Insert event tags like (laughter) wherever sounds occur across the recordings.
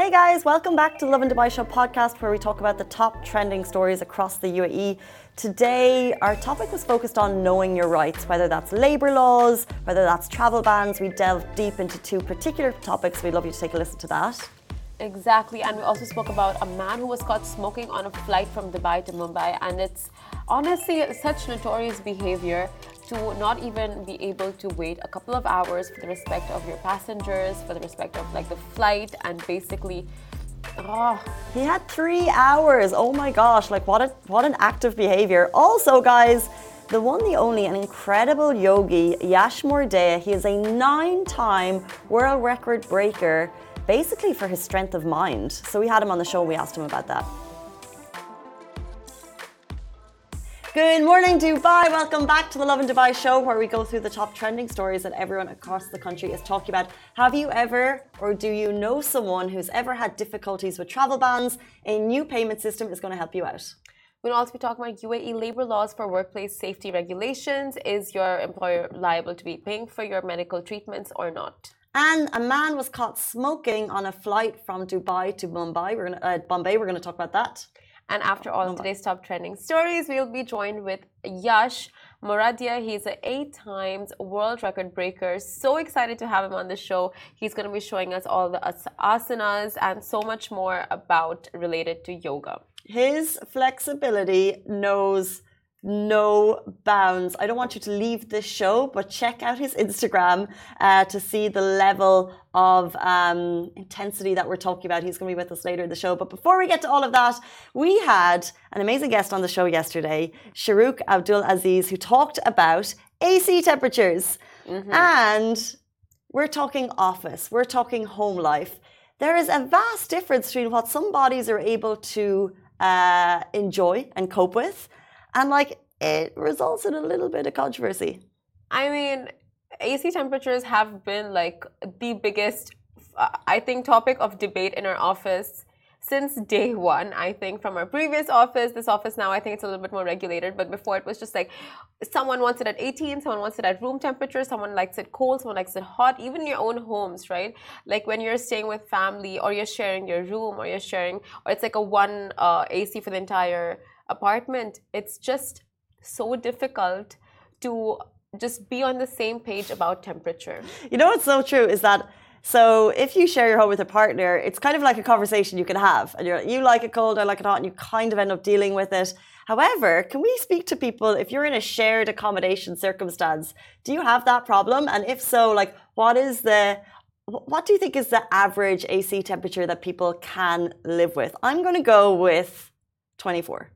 Hey guys, welcome back to the Lovin Dubai Show podcast where we talk about the top trending stories across the UAE. Today, our topic was focused on knowing your rights, whether that's labour laws, whether that's travel bans. We delved deep into two particular topics. We'd love you to take a listen to that. Exactly, and we also spoke about a man who was caught smoking on a flight from Dubai to Mumbai, and it's honestly such notorious behavior to not even be able to wait a couple of hours for the respect of your passengers, for the respect of like the flight, and basically. Oh. He had three hours. Oh my gosh! Like what a what an act of behavior. Also, guys, the one, the only, an incredible yogi, Yash Moradiya. He is a nine-time world record breaker basically for his strength of mind. So we had him on the show and we asked him about that. Good morning, Dubai. Welcome back to the Lovin Dubai show where we go through the top trending stories that everyone across the country is talking about. Have you ever or do you know someone who's ever had difficulties with travel bans? A new payment system is going to help you out. We'll also be talking about UAE labor laws for workplace safety regulations. Is your employer liable to be paying for your medical treatments or not? And a man was caught smoking on a flight from Dubai to Mumbai. We're gonna, uh, Bombay. We're going to talk about that. And after all of today's top trending stories, we'll be joined with Yash Moradiya. He's an eight times world record breaker. So excited to have him on the show. He's going to be showing us all the asanas and so much more about related to yoga. His flexibility knows no bounds. I don't want you to leave this show, but check out his Instagram uh, to see the level of um, intensity that we're talking about. He's going to be with us later in the show. But before we get to all of that, we had an amazing guest on the show yesterday, Shahrukh Abdul Aziz, who talked about AC temperatures. Mm-hmm. And we're talking office, we're talking home life. There is a vast difference between what some bodies are able to uh, enjoy and cope with and like it results in a little bit of controversy. I mean, AC temperatures have been like the biggest, I think, topic of debate in our office since day one. I think from our previous office, this office now, I think it's a little bit more regulated. But before it was just like someone wants it at 18, someone wants it at room temperature, someone likes it cold, someone likes it hot, even your own homes, right? Like when you're staying with family or you're sharing your room or you're sharing, or it's like a one uh, AC for the entire apartment, it's just so difficult to just be on the same page about temperature. You know what's so true is that so if you share your home with a partner, it's kind of like a conversation you can have, and you're you like it cold, I like it hot, and you kind of end up dealing with it. However, can we speak to people if you're in a shared accommodation circumstance? Do you have that problem? And if so, like what is the what do you think is the average AC temperature that people can live with? I'm going to go with 24.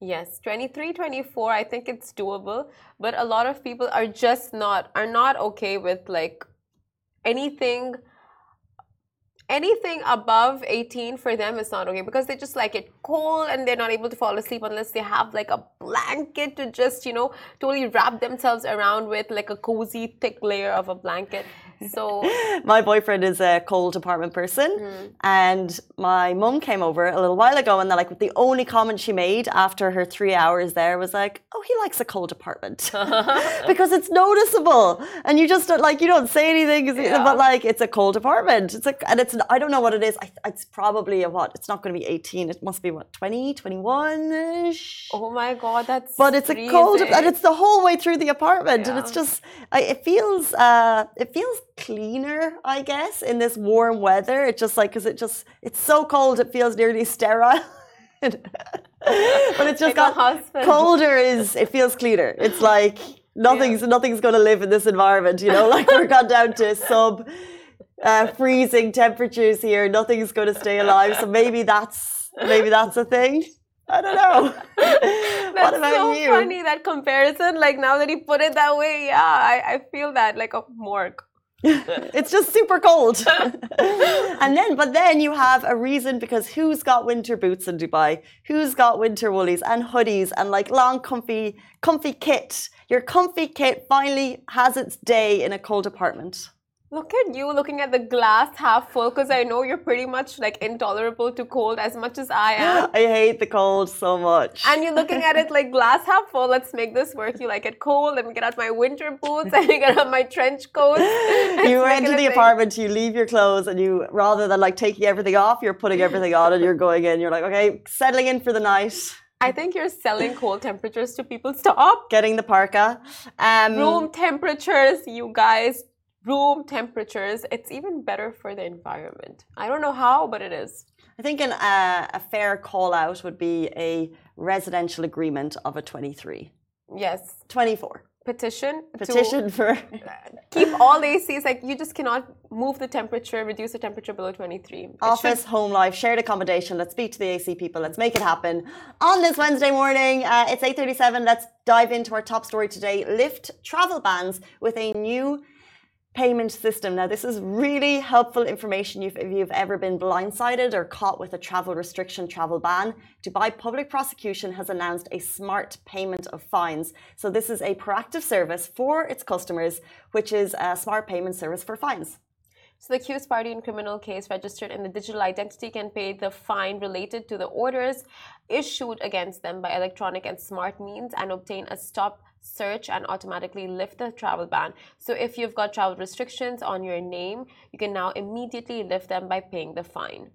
Yes, 23, 24, I think it's doable, but a lot of people are just not are not okay with like anything anything above 18 for them is not okay because they just like it cold and they're not able to fall asleep unless they have like a blanket to just you know totally wrap themselves around with like a cozy thick layer of a blanket so (laughs) my boyfriend is a cold apartment person, mm. and my mum came over a little while ago, and like the only comment she made after her three hours there was like, "Oh, he likes a cold apartment," (laughs) (laughs) because it's noticeable, and you just don't like you don't say anything, yeah. but like it's a cold apartment. It's like, and it's I don't know what it is. I, it's probably a what? It's not going to be eighteen. It must be what 20, 21 ish. Oh my god, that's. But it's freezing. a cold, and it's the whole way through the apartment, yeah. and it's just it feels uh, it feels cleaner, I guess, in this warm weather. It's just like because it just it's so cold, it feels nearly sterile. (laughs) but it's just like got colder. Is it feels cleaner? It's like (laughs) nothing's yeah. nothing's going to live in this environment. You know, (laughs) like we're gone down to sub uh, freezing temperatures here. Nothing's going to stay alive. So maybe that's maybe that's a thing. I don't know. That's what about so you? funny that comparison. Like now that you put it that way, yeah, I, I feel that like a morgue. (laughs) it's just super cold. (laughs) and then, but then you have a reason because who's got winter boots in Dubai? Who's got winter woolies and hoodies and like long, comfy, comfy kit? Your comfy kit finally has its day in a cold apartment. Look at you looking at the glass half full because I know you're pretty much like intolerable to cold as much as I am. (gasps) I hate the cold so much. And you're looking at it like glass half full. Let's make this work. You like it cold. Let me get out my winter boots. (laughs) Let me get out my trench coat. (laughs) you enter the apartment, you leave your clothes, and you rather than like taking everything off, you're putting everything on and you're going in. You're like, okay, settling in for the night. I think you're selling cold temperatures to people. Stop. Getting the parka. Um, Room temperatures, you guys room temperatures, it's even better for the environment. I don't know how, but it is. I think an, uh, a fair call out would be a residential agreement of a 23. Yes. 24. Petition. Petition for. (laughs) keep all ACs. Like, you just cannot move the temperature, reduce the temperature below 23. It Office, should... home life, shared accommodation. Let's speak to the AC people. Let's make it happen. On this Wednesday morning, uh, it's 8.37. Let's dive into our top story today. Lift travel bans with a new payment system. Now, this is really helpful information if you've ever been blindsided or caught with a travel restriction, travel ban. Dubai Public Prosecution has announced a smart payment of fines. So, this is a proactive service for its customers, which is a smart payment service for fines. So the accused party in criminal case registered in the digital identity can pay the fine related to the orders issued against them by electronic and smart means and obtain a stop search and automatically lift the travel ban. So if you've got travel restrictions on your name, you can now immediately lift them by paying the fine.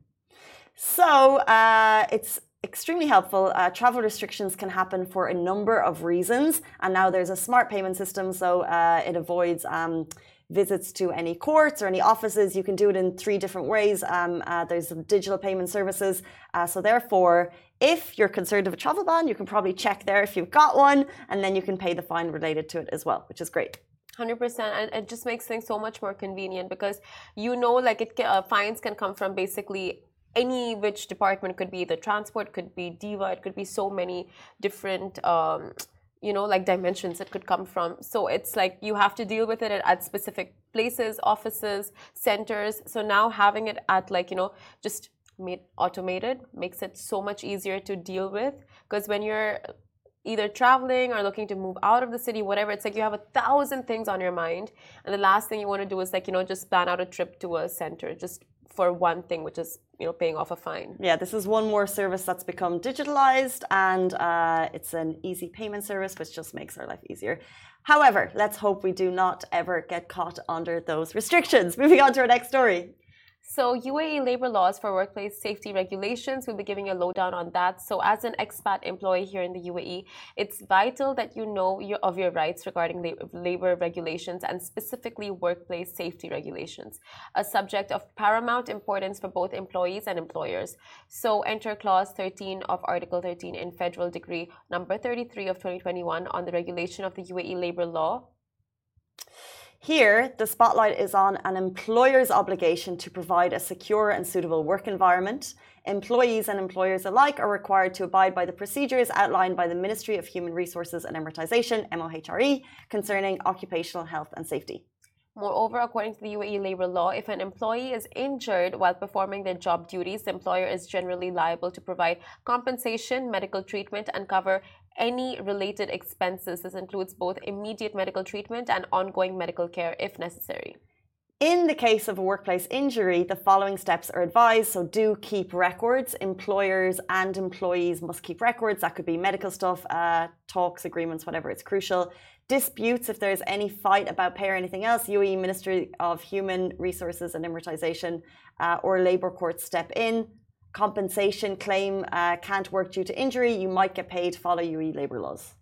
So uh, it's extremely helpful. Uh, travel restrictions can happen for a number of reasons, and now there's a smart payment system, so uh, it avoids. Um, visits to any courts or any offices. You can do it in three different ways. Um, uh, there's digital payment services. Uh, so therefore, if you're concerned of a travel ban, you can probably check there if you've got one, and then you can pay the fine related to it as well, which is great. 100% and it just makes things so much more convenient because you know like it uh, fines can come from basically any which department. Could be the transport could be DEWA it could be so many different um, you know like dimensions it could come from. So it's like you have to deal with it at specific places offices centers. So now having it at like you know just made automated makes it so much easier to deal with. Because when you're either traveling or looking to move out of the city whatever it's like you have a thousand things on your mind. And the last thing you want to do is like you know just plan out a trip to a center just for one thing which is you know paying off a fine. Yeah this is one more service that's become digitalized and uh, it's an easy payment service which just makes our life easier. However let's hope we do not ever get caught under those restrictions. (laughs) Moving on to our next story so, UAE labor laws for workplace safety regulations, we'll be giving a lowdown on that. So, as an expat employee here in the UAE, it's vital that you know your, of your rights regarding labor regulations and specifically workplace safety regulations, a subject of paramount importance for both employees and employers. So, enter Clause 13 of Article 13 in Federal Decree number 33 of 2021 on the regulation of the UAE labor law here, the spotlight is on an employer's obligation to provide a secure and suitable work environment. Employees and employers alike are required to abide by the procedures outlined by the Ministry of Human Resources and Emiratization, MOHRE, concerning occupational health and safety. Moreover, according to the UAE labor law, if an employee is injured while performing their job duties, the employer is generally liable to provide compensation, medical treatment, and cover any related expenses. This includes both immediate medical treatment and ongoing medical care if necessary. In the case of a workplace injury, the following steps are advised. So, do keep records. Employers and employees must keep records. That could be medical stuff, uh, talks, agreements, whatever. It's crucial. Disputes, if there's any fight about pay or anything else, UAE Ministry of Human Resources and Emiratization uh, or Labour Courts step in compensation claim uh, can't work due to injury, you might get paid follow UE labor laws.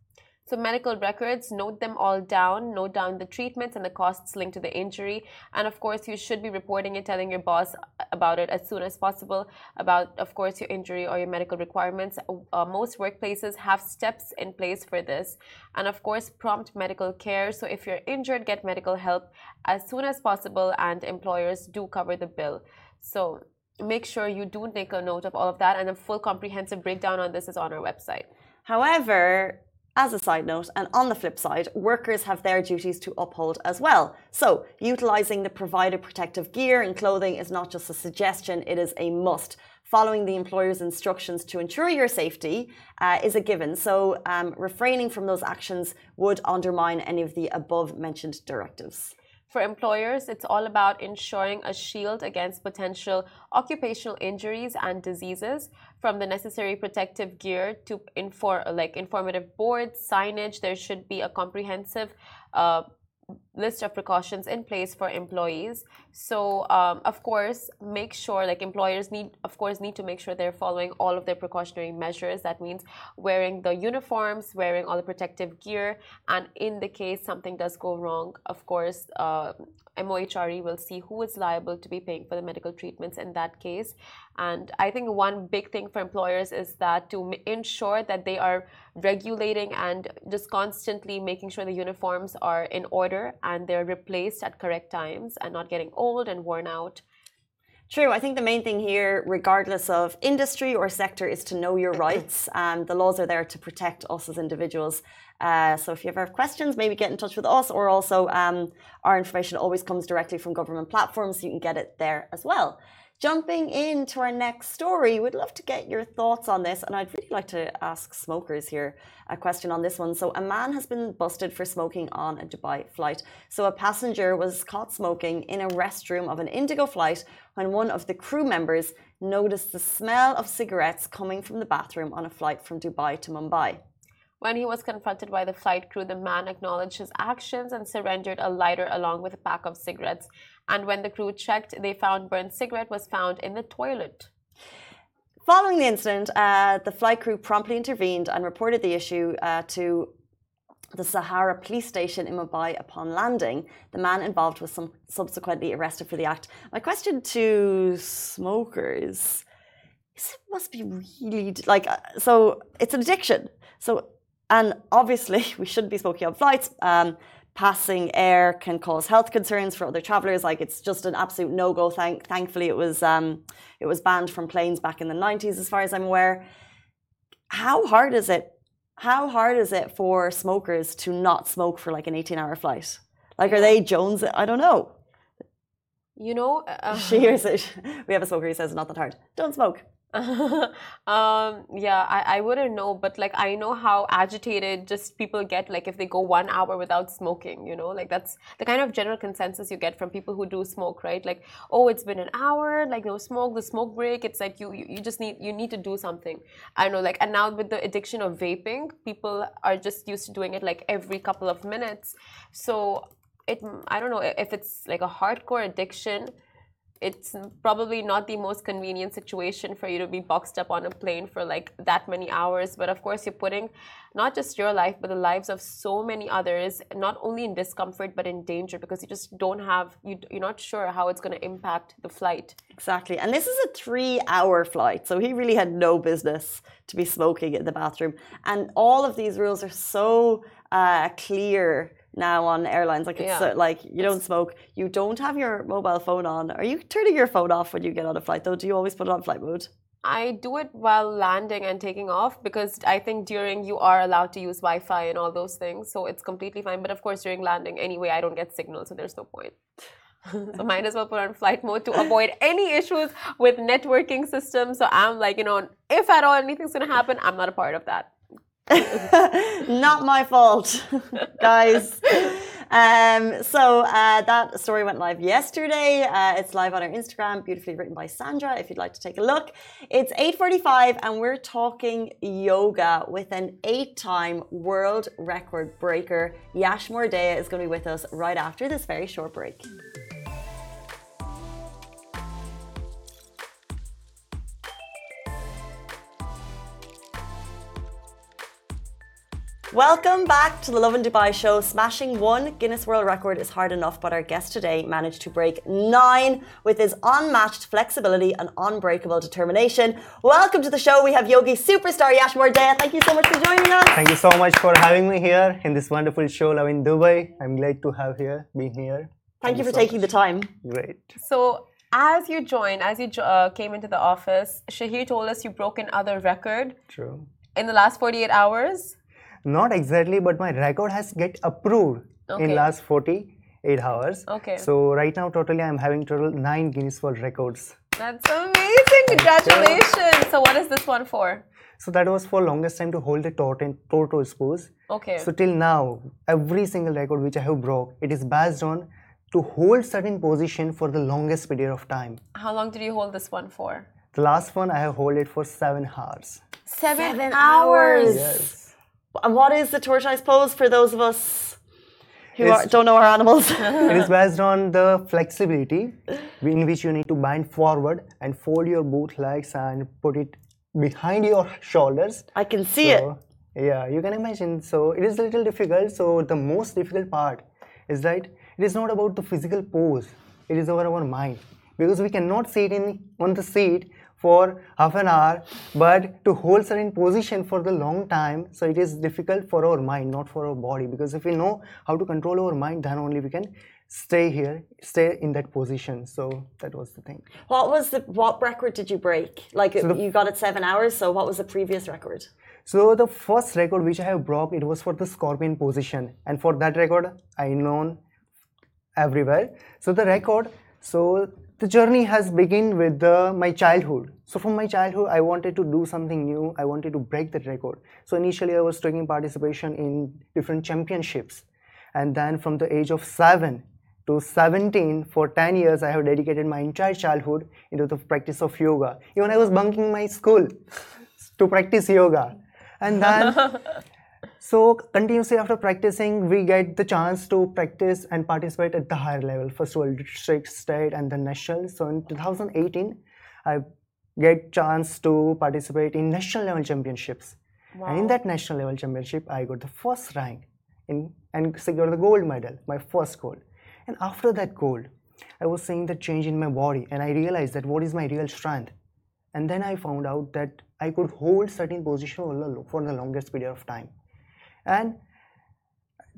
So medical records, note them all down, note down the treatments and the costs linked to the injury. And of course, you should be reporting and telling your boss about it as soon as possible about, of course, your injury or your medical requirements. Uh, most workplaces have steps in place for this. And of course, prompt medical care. So if you're injured, get medical help as soon as possible and employers do cover the bill. So make sure you do take a note of all of that and a full comprehensive breakdown on this is on our website. However, as a side note, and on the flip side, workers have their duties to uphold as well. So, utilizing the provided protective gear and clothing is not just a suggestion, it is a must. Following the employer's instructions to ensure your safety uh, is a given. So, um, refraining from those actions would undermine any of the above mentioned directives. For employers, it's all about ensuring a shield against potential occupational injuries and diseases, from the necessary protective gear to inform, like informative boards, signage. There should be a comprehensive uh, list of precautions in place for employees so um, of course make sure like employers need of course need to make sure they're following all of their precautionary measures that means wearing the uniforms wearing all the protective gear and in the case something does go wrong of course uh, MOHRE will see who is liable to be paying for the medical treatments in that case. And I think one big thing for employers is that to ensure that they are regulating and just constantly making sure the uniforms are in order and they're replaced at correct times and not getting old and worn out. True. I think the main thing here, regardless of industry or sector, is to know your (clears throat) rights. And the laws are there to protect us as individuals. Uh, so if you ever have questions, maybe get in touch with us, or also um, our information always comes directly from government platforms, so you can get it there as well. Jumping into our next story, we'd love to get your thoughts on this, and I'd really like to ask smokers here a question on this one. So, a man has been busted for smoking on a Dubai flight. So, a passenger was caught smoking in a restroom of an Indigo flight when one of the crew members noticed the smell of cigarettes coming from the bathroom on a flight from Dubai to Mumbai. When he was confronted by the flight crew, the man acknowledged his actions and surrendered a lighter along with a pack of cigarettes. And when the crew checked, they found burnt cigarette was found in the toilet. Following the incident, uh, the flight crew promptly intervened and reported the issue uh, to the Sahar police station in Mumbai upon landing. The man involved was subsequently arrested for the act. My question to smokers is it must be really like uh, so it's an addiction. So and obviously, (laughs) we shouldn't be smoking on flights. Um, passing air can cause health concerns for other travelers. Like it's just an absolute no go. Thank, thankfully, it was um, it was banned from planes back in the 90s, as far as I'm aware. How hard is it? How hard is it for smokers to not smoke for like an 18 hour flight? Like, are they Jones? I don't know. You know, uh, (laughs) she hears it. We have a smoker who says, "Not that hard. Don't smoke." (laughs) um yeah I, I wouldn't know but like i know how agitated just people get like if they go one hour without smoking you know? Like that's the kind of general consensus you get from people who do smoke right? Like oh it's been an hour like no smoke the smoke break it's like you you, you just need you need to do something. I know like and now with the addiction of vaping people are just used to doing it like every couple of minutes. So it i don't know if it's like a hardcore addiction it's probably not the most convenient situation for you to be boxed up on a plane for like that many hours. But of course you're putting not just your life but the lives of so many others not only in discomfort but in danger because you just don't have you, you're not sure how it's going to impact the flight. Exactly. And this is a three hour flight so he really had no business to be smoking in the bathroom. And all of these rules are so uh, clear now on airlines. Like it's yeah. uh, like you don't smoke, you don't have your mobile phone on. Are you turning your phone off when you get on a flight though? Do you always put it on flight mode? I do it while landing and taking off because I think during you are allowed to use Wi-Fi and all those things, so it's completely fine. But of course, during landing anyway, I don't get signal, so there's no point. (laughs) so might as well put on flight mode to avoid any issues with networking systems. So I'm like, you know, if at all anything's gonna happen, I'm not a part of that. (laughs) Not my fault, (laughs) guys. Um, so uh, that story went live yesterday. Uh, it's live on our Instagram, beautifully written by Sandra. If you'd like to take a look, it's 8:45, and we're talking yoga with an eight-time world record breaker. Yash Moradiya is going to be with us right after this very short break. Welcome back to the Lovin Dubai show. Smashing one Guinness World Record is hard enough, but our guest today managed to break nine with his unmatched flexibility and unbreakable determination. Welcome to the show. We have yogi superstar Yash Moradiya. Thank you so much for joining us. Thank you so much for having me here in this wonderful show, Lovin Dubai. I'm glad to have here, being here. Thank, Thank you for so taking much. the time. Great. So, as you joined, as you uh, came into the office, Shahir told us you broke another record. True. In the last 48 hours. Not exactly, but my record has get approved okay. in last 48 hours. Okay. So right now, totally, I'm having total nine Guinness World Records. That's amazing! Congratulations. So what is this one for? So that was for longest time to hold the tortoise pose. Okay. So till now, every single record which I have broke, it is based on to hold certain position for the longest period of time. How long did you hold this one for? The last one I have hold it for seven hours. Seven, Seven hours. hours. Yes. And what is the tortoise pose for those of us who are, don't know our animals? (laughs) it is based on the flexibility in which you need to bend forward and fold your both legs and put it behind your shoulders. I can see it. Yeah, you can imagine. So it is a little difficult. So the most difficult part is that it is not about the physical pose. It is over our mind because we cannot sit in on the seat for half an hour, but to hold certain position for the long time. So it is difficult for our mind, not for our body. Because if we know how to control our mind, then only we can stay here, stay in that position. So that was the thing. What was the what record did you break? Like the- you got it seven hours. So what was the previous record? So the first record which I have broke, it was for the scorpion position, and for that record, I known everywhere. So the record, so the journey has begun with the, my childhood. So from my childhood, I wanted to do something new. I wanted to break that record. So initially, I was taking participation in different championships, and then from the age of seven to 17 for 10 years i have dedicated my entire childhood into the practice of yoga even i was bunking my school (laughs) to practice yoga and then (laughs) so continuously after practicing we get the chance to practice and participate at the higher level. First of all district state and the national. So in 2018 i get chance to participate in national level championships. And in that national level championship i got the first rank in and secured the gold medal my first gold. And after that gold i was seeing the change in my body and i realized that what is my real strength. And then i found out that i could hold certain position for the longest period of time and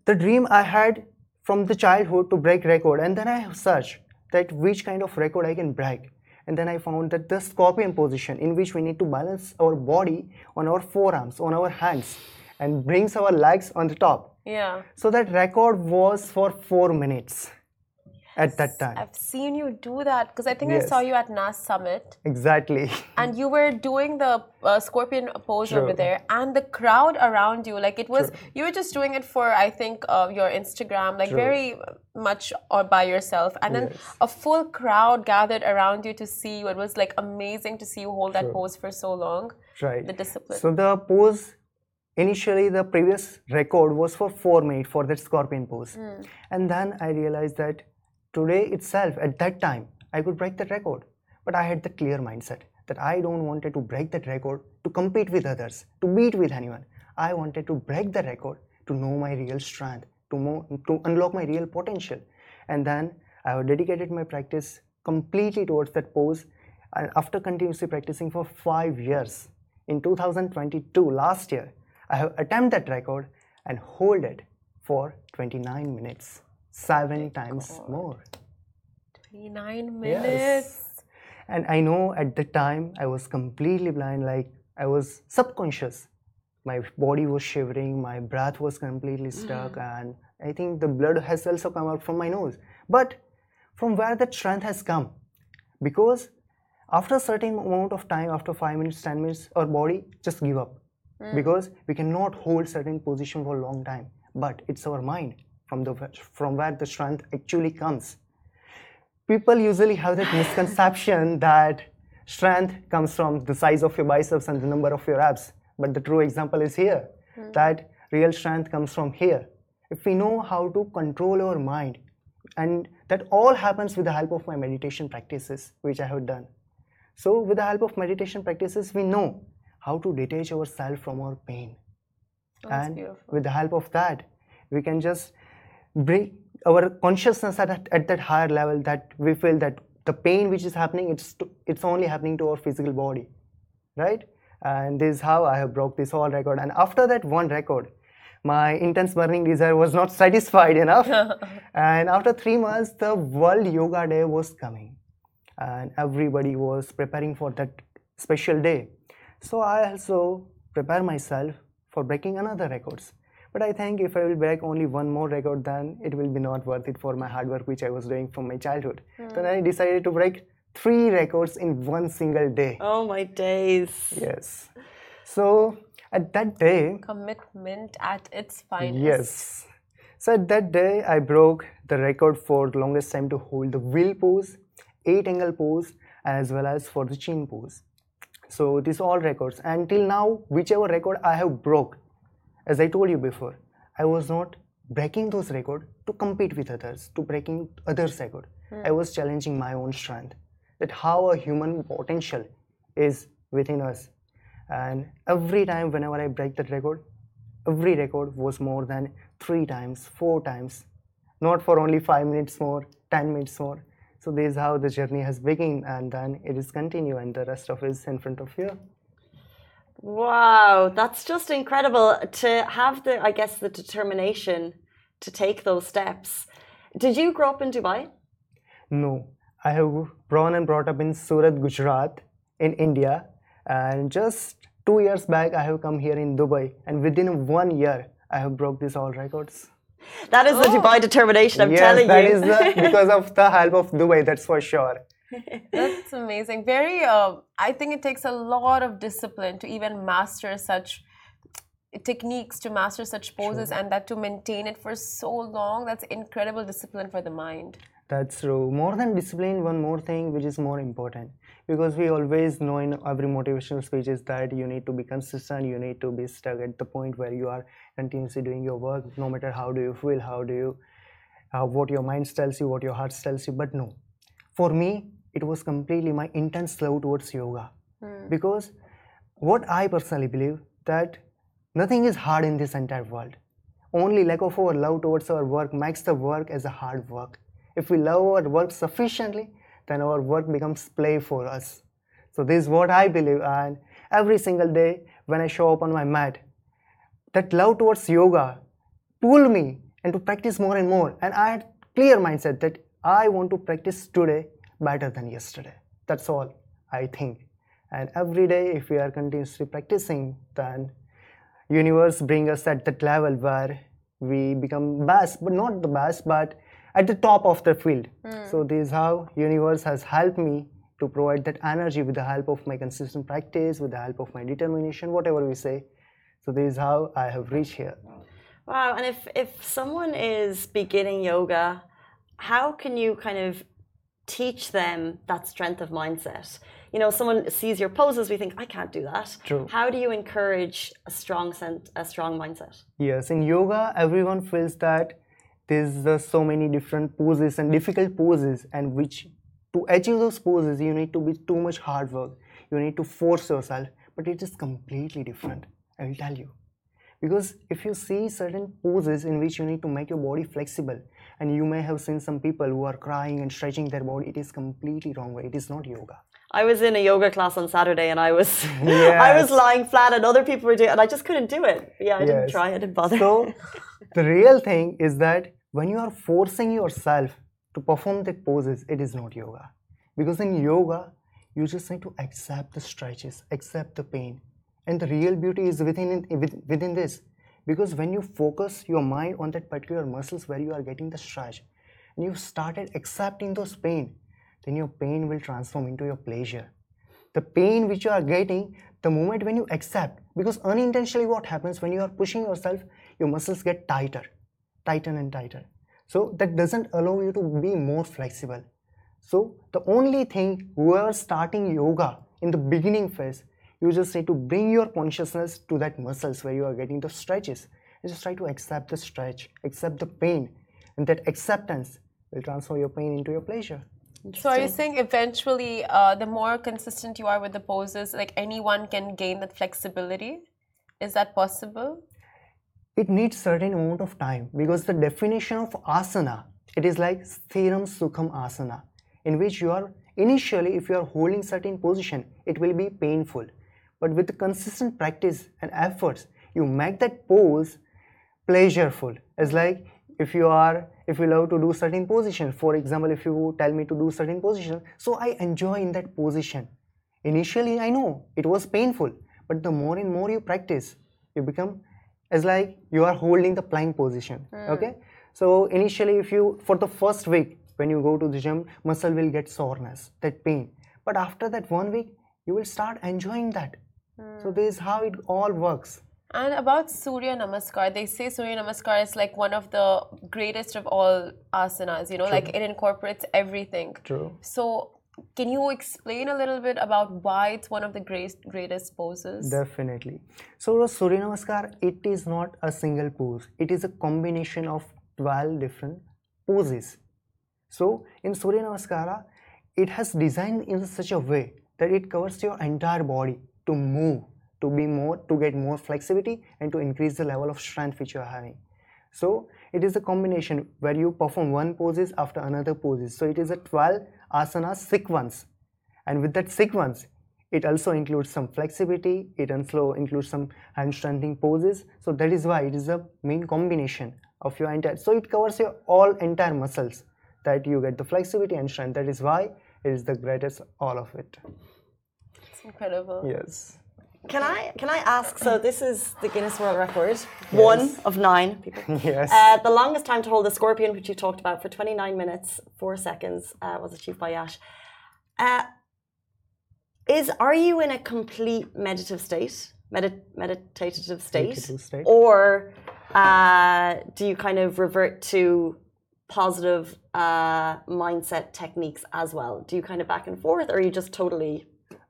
the dream i had from the childhood to break record. And then i searched that which kind of record i can break. And then i found that the scorpion position in which we need to balance our body on our forearms on our hands and brings our legs on the top. Yeah. so that record was for 4 minutes at that time. I've seen you do that because I think I saw you at NAS Summit. Exactly. (laughs) And you were doing the uh, scorpion pose over there and the crowd around you like it was you were just doing it for i think uh, your instagram like True. very much or by yourself. And then Yes. a full crowd gathered around you to see you. It was like amazing to see you hold that pose for so long. Right. The discipline. So the pose, initially the previous record was for four minutes for that scorpion pose, and then I realized that today itself, at that time, I could break that record. But I had the clear mindset that I don't wanted to break that record to compete with others, to beat with anyone. I wanted to break the record to know my real strength, to to unlock my real potential, and then I have dedicated my practice completely towards that pose. And after continuously practicing for five years, in 2022, last year, I have attempted that record and hold it for 29 minutes, seven oh, times more. 29 minutes Yes. And I know at the time I was completely blind, like I was subconscious. My body was shivering, my breath was completely stuck, mm-hmm. and I think the blood has also come out from my nose. But from where that strength has come? Because after a certain amount of time, after five minutes, ten minutes, our body just give up. Mm. Because we cannot hold certain position for a long time. But it's our mind from the from where the strength actually comes. People usually have that misconception that strength comes from the size of your biceps and the number of your abs. But the true example is here hmm. that real strength comes from here. If we know how to control our mind and that all happens with the help of my meditation practices which i have done. So with the help of meditation practices we know how to detach ourselves from our pain. Oh, that's and beautiful. with the help of that we can just bring our consciousness at, at that higher level that we feel that the pain which is happening it's to, it's only happening to our physical body right? And this is how i have broke this whole record. And after that one record my intense burning desire was not (laughs) satisfied enough. (laughs) And after 3 months the world yoga day was coming. And everybody was preparing for that special day. So i also prepare myself for breaking another records but i think if i will break only one more record then it will be not worth it for my hard work which i was doing from my childhood hmm. then i decided to break three records in one single day Oh my days. yes so at that day commitment at its finest Yes. So at that day I broke the record for the longest time to hold the wheel pose, eight angle pose, as well as for the chin pose. So these all records. Until now, whichever record I have broke, as I told you before, I was not breaking those records to compete with others, to breaking others' record. Mm. I was challenging my own strength. That how a human potential is within us. And every time whenever I break that record, every record was more than three times, four times, not for only five minutes more, ten minutes more. So this is how the journey has begun, and then it is continue, and the rest of it is in front of you. Wow, that's just incredible to have the, I guess, the determination to take those steps. Did you grow up in Dubai? No, I have grown and brought up in Surat, Gujarat, in India, and just two years back I have come here in Dubai, and within one year I have broke these all records. That is oh. the Dubai determination. I'm yes, telling that you. that is because of the help of Dubai. That's for sure. That's (laughs) amazing. Very. Uh, I think it takes a lot of discipline to even master such techniques to master such poses sure. and that to maintain it for so long that's incredible discipline for the mind that's true more than discipline one more thing which is more important because we always know in every motivational speeches that you need to be consistent you need to be stuck at the point where you are continuously doing your work no matter how do you feel how do you uh, what your mind tells you what your heart tells you but no for me it was completely my intense love towards yoga mm. because what i personally believe that Nothing is hard in this entire world. Only lack of our love towards our work makes the work as a hard work. If we love our work sufficiently, then our work becomes play for us. So this is what I believe and every single day when I show up on my mat, that love towards yoga pull me and to practice more and more. And I had clear mindset that I want to practice today better than yesterday. That's all I think. And every day if we are continuously practicing, then universe bring us at that level where we become best but not the best but at the top of the field mm. so this is how universe has helped me to provide that energy with the help of my consistent practice with the help of my determination whatever we say so this is how i have reached here wow and if if someone is beginning yoga how can you kind of teach them that strength of mindset you know, someone sees your poses, we think, I can't do that. True. How do you encourage a strong sense, a strong mindset? Yes, in yoga, everyone feels that there's uh, so many different poses and difficult poses, and which to achieve those poses, you need to be too much hard work. You need to force yourself, but it is completely different. I will tell you. Because if you see certain poses in which you need to make your body flexible, and you may have seen some people who are crying and stretching their body, it is completely wrong way. It is not yoga. I was in a yoga class on Saturday and I was yes. (laughs) I was lying flat and other people were doing it and I just couldn't do it. Yeah, I yes. didn't try, I didn't bother. So (laughs) the real thing is that when you are forcing yourself to perform the poses, it is not yoga. Because in yoga, you just need to accept the stretches, accept the pain. And the real beauty is within within this. Because when you focus your mind on that particular muscles where you are getting the stretch, and you started accepting those pain, then your pain will transform into your pleasure. The pain which you are getting, the moment when you accept, because unintentionally what happens when you are pushing yourself, your muscles get tighter, tighten and tighter. So that doesn't allow you to be more flexible. So the only thing, whoever starting yoga in the beginning phase, you just need to bring your consciousness to that muscles where you are getting the stretches. You just try to accept the stretch, accept the pain, and that acceptance will transform your pain into your pleasure. So are you saying eventually, uh, the more consistent you are with the poses, like anyone can gain that flexibility? Is that possible? It needs certain amount of time because the definition of asana, it is like sthiram sukham asana, in which you are initially, if you are holding certain position, it will be painful. But with consistent practice and efforts, you make that pose pleasureful. It's like if you are if you love to do certain position. For example if you tell me to do certain position so i enjoy in that position. Initially i know it was painful but the more and more you practice you become as like you are holding the plank position mm. okay? So initially if you for the first week when you go to the gym muscle will get soreness that pain. But after that one week you will start enjoying that mm. so this is how it all works And about Surya Namaskar, they say Surya Namaskar is like one of the greatest of all asanas, you know, True. like it incorporates everything. True. So, can you explain a little bit about why it's one of the great, greatest poses? Definitely. So, Surya Namaskar, it is not a single pose, it is a combination of 12 different poses. So, in Surya Namaskara, it has designed in such a way that it covers your entire body to move to be more to get more flexibility and to increase the level of strength which you are having. So it is a combination where you perform one poses after another poses. So it is a 12 asana sequence. And with that sequence it also includes some flexibility it also includes some hand strengthening poses. So that is why it is a main combination of your entire so it covers your all entire muscles that you get the flexibility and strength. That is why it is the greatest all of it incredible yes can I can I ask? So this is the Guinness World Record, yes. one of nine people. (laughs) Yes. Uh, the longest time to hold the scorpion, which you talked about, for 29 minutes four seconds, uh, was achieved by Yash. Uh, is are you in a complete meditative state, Medi- meditative state, meditative state. or uh, do you kind of revert to positive uh, mindset techniques as well? Do you kind of back and forth, or are you just totally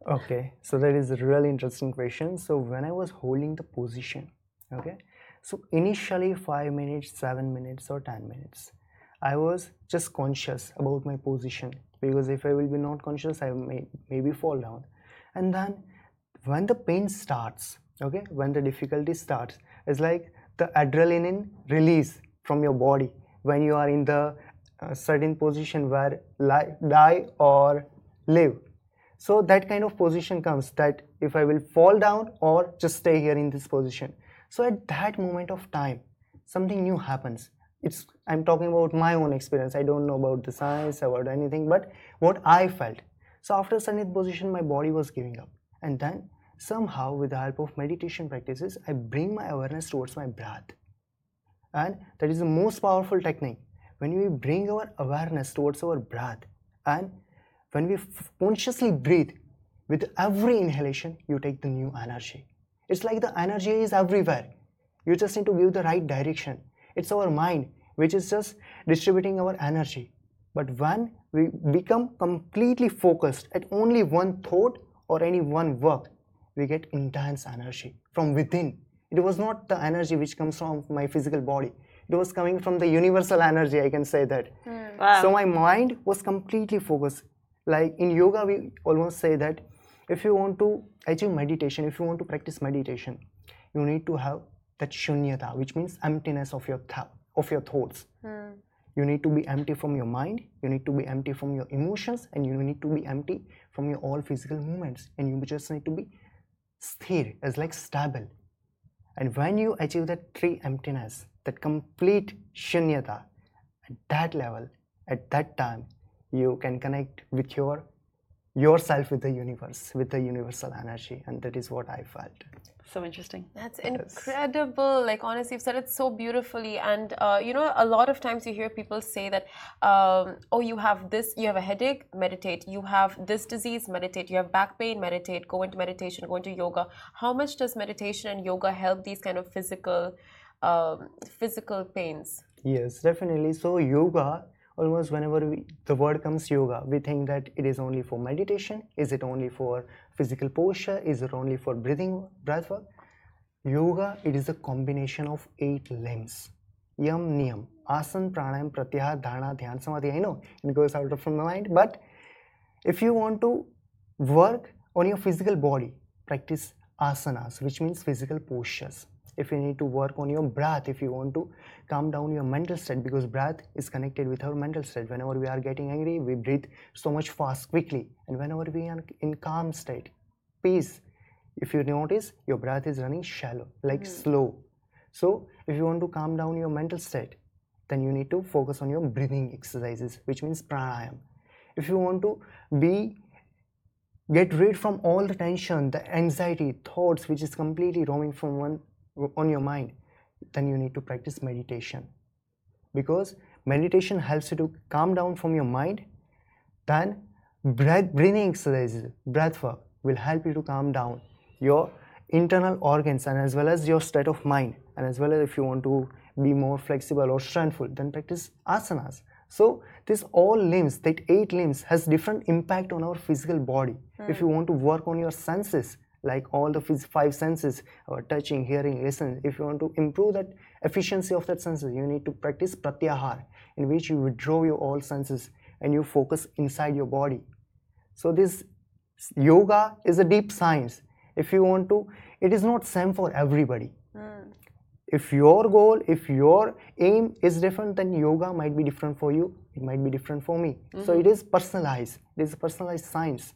Okay, so that is a really interesting question. So when I was holding the position, okay, so initially five minutes, seven minutes, or ten minutes, I was just conscious about my position because if I will be not conscious, I may maybe fall down. And then when the pain starts, okay, when the difficulty starts, it's like the adrenaline release from your body when you are in the uh, certain position where lie, die or live so that kind of position comes that if I will fall down or just stay here in this position. So at that moment of time, something new happens. It's I'm talking about my own experience. I don't know about the science about anything, but what I felt. So after Sanit position, my body was giving up. And then somehow with the help of meditation practices, I bring my awareness towards my breath. And that is the most powerful technique. When we bring our awareness towards our breath and when we consciously breathe, with every inhalation, you take the new energy. It's like the energy is everywhere. You just need to give the right direction. It's our mind which is just distributing our energy. But when we become completely focused at only one thought or any one work, we get intense energy from within. It was not the energy which comes from my physical body. It was coming from the universal energy, I can say that. Mm. Wow. So my mind was completely focused like in yoga we almost say that if you want to achieve meditation if you want to practice meditation you need to have that shunyata which means emptiness of your th- of your thoughts mm. you need to be empty from your mind you need to be empty from your emotions and you need to be empty from your all physical movements and you just need to be sthir as like stable and when you achieve that three emptiness that complete shunyata at that level at that time you can connect with your yourself with the universe with the universal energy and that is what i felt. So interesting. That's incredible. Yes. like honestly you've said it so beautifully. And uh, you know a lot of times you hear people say that um, oh you have this you have a headache meditate. You have this disease meditate. You have back pain meditate. Go into meditation go into yoga. How much does meditation and yoga help these kind of physical um, physical pains? Yes definitely. So yoga almost whenever we, the word comes yoga, we think that it is only for meditation. Is it only for physical posture? Is it only for breathing, breath work? Yoga, it is a combination of eight limbs. Yam, Niyam, Asan, Pranayam, Pratyahar, Dharana, Dhyan, Samadhi. I know it goes out of my mind, but if you want to work on your physical body, practice asanas, which means physical postures if you need to work on your breath if you want to calm down your mental state because breath is connected with our mental state. Whenever we are getting angry we breathe so much fast quickly. And whenever we are in calm state peace if you notice your breath is running shallow like mm. slow. So if you want to calm down your mental state then you need to focus on your breathing exercises which means pranayam. If you want to be get rid from all the tension the anxiety thoughts which is completely roaming from one on your mind then you need to practice meditation. Because meditation helps you to calm down from your mind then breath breathing exercises breath work will help you to calm down your internal organs and as well as your state of mind. And as well as if you want to be more flexible or strengthful then practice asanas. So this all limbs that eight limbs has different impact on our physical body. Mm. if you want to work on your senses like all the five senses our touching hearing listening. If you want to improve that efficiency of that senses you need to practice pratyahar in which you withdraw your all senses and you focus inside your body. So this yoga is a deep science. If you want to it is not same for everybody. Mm. if your goal if your aim is different then yoga might be different for you it might be different for me. Mm-hmm. so it is personalized it is a personalized science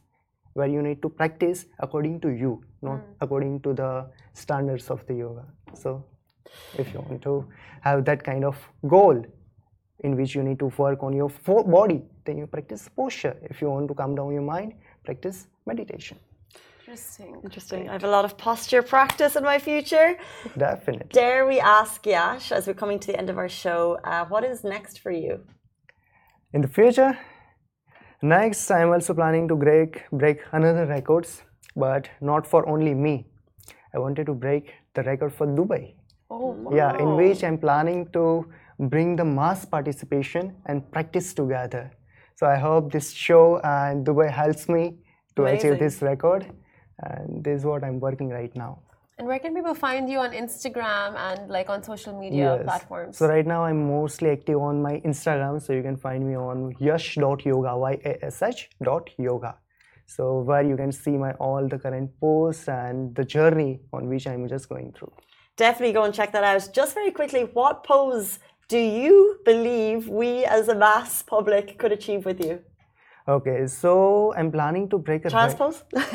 where you need to practice according to you not mm. according to the standards of the yoga so if you want to have that kind of goal in which you need to work on your body then you practice posture if you want to calm down your mind practice meditation Interesting. Interesting. I have a lot of posture practice in my future. Definitely. Dare we ask Yash, as we're coming to the end of our show, uh, what is next for you? In the future, next I'm also planning to break break another records, but not for only me. I wanted to break the record for Dubai. Oh, wow. Yeah, in which I'm planning to bring the mass participation and practice together. So I hope this show uh, and Dubai helps me to Amazing. achieve this record and this is what i'm working right now and where can people find you on instagram and like on social media yes. platforms? So right now i'm mostly active on my instagram so you can find me on yash.yoga y-a-s-h dot yoga. So where you can see my all the current posts and the journey on which i'm just going through. Definitely go and check that out. Just very quickly what pose do you believe we as a mass public could achieve with you Okay, so I'm planning to break a child's pose. (laughs) yes,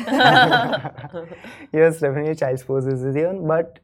definitely child's pose is the one. But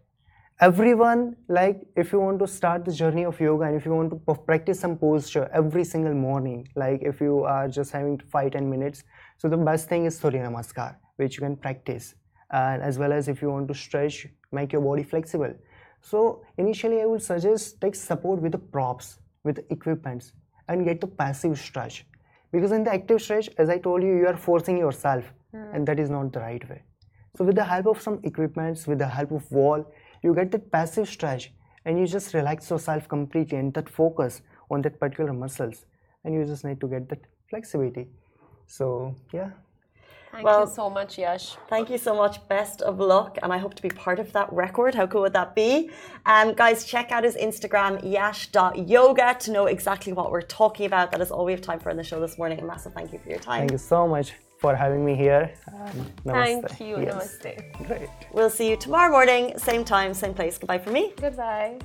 everyone, like, if you want to start the journey of yoga and if you want to practice some posture every single morning, like if you are just having five ten minutes, so the best thing is Surya Namaskar, which you can practice, and as well as if you want to stretch, make your body flexible. So initially, I would suggest take support with the props, with the equipments, and get the passive stretch because in the active stretch as i told you you are forcing yourself mm. and that is not the right way. So with the help of some equipments with the help of wall you get that passive stretch and you just relax yourself completely and that focus on that particular muscles and you just need to get that flexibility. So yeah Thank well, you so much, Yash. Thank you so much. Best of luck. And I hope to be part of that record. How cool would that be? Um, guys, check out his Instagram, yash.yoga, to know exactly what we're talking about. That is all we have time for in the show this morning. A massive thank you for your time. Thank you so much for having me here. Thank you. Yes. Namaste. Great. We'll see you tomorrow morning, same time, same place. Goodbye from me. Goodbye.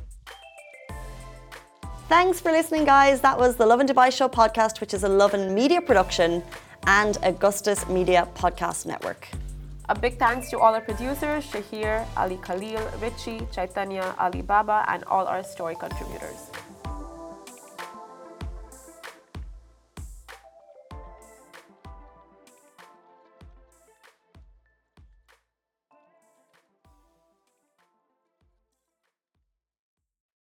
Thanks for listening, guys. That was the Lovin Dubai Show podcast, which is a Lovin Media production and Augustus Media Podcast Network. A big thanks to all our producers, Shahir, Ali Khalil, Richie, Chaitanya, Ali Baba, and all our story contributors.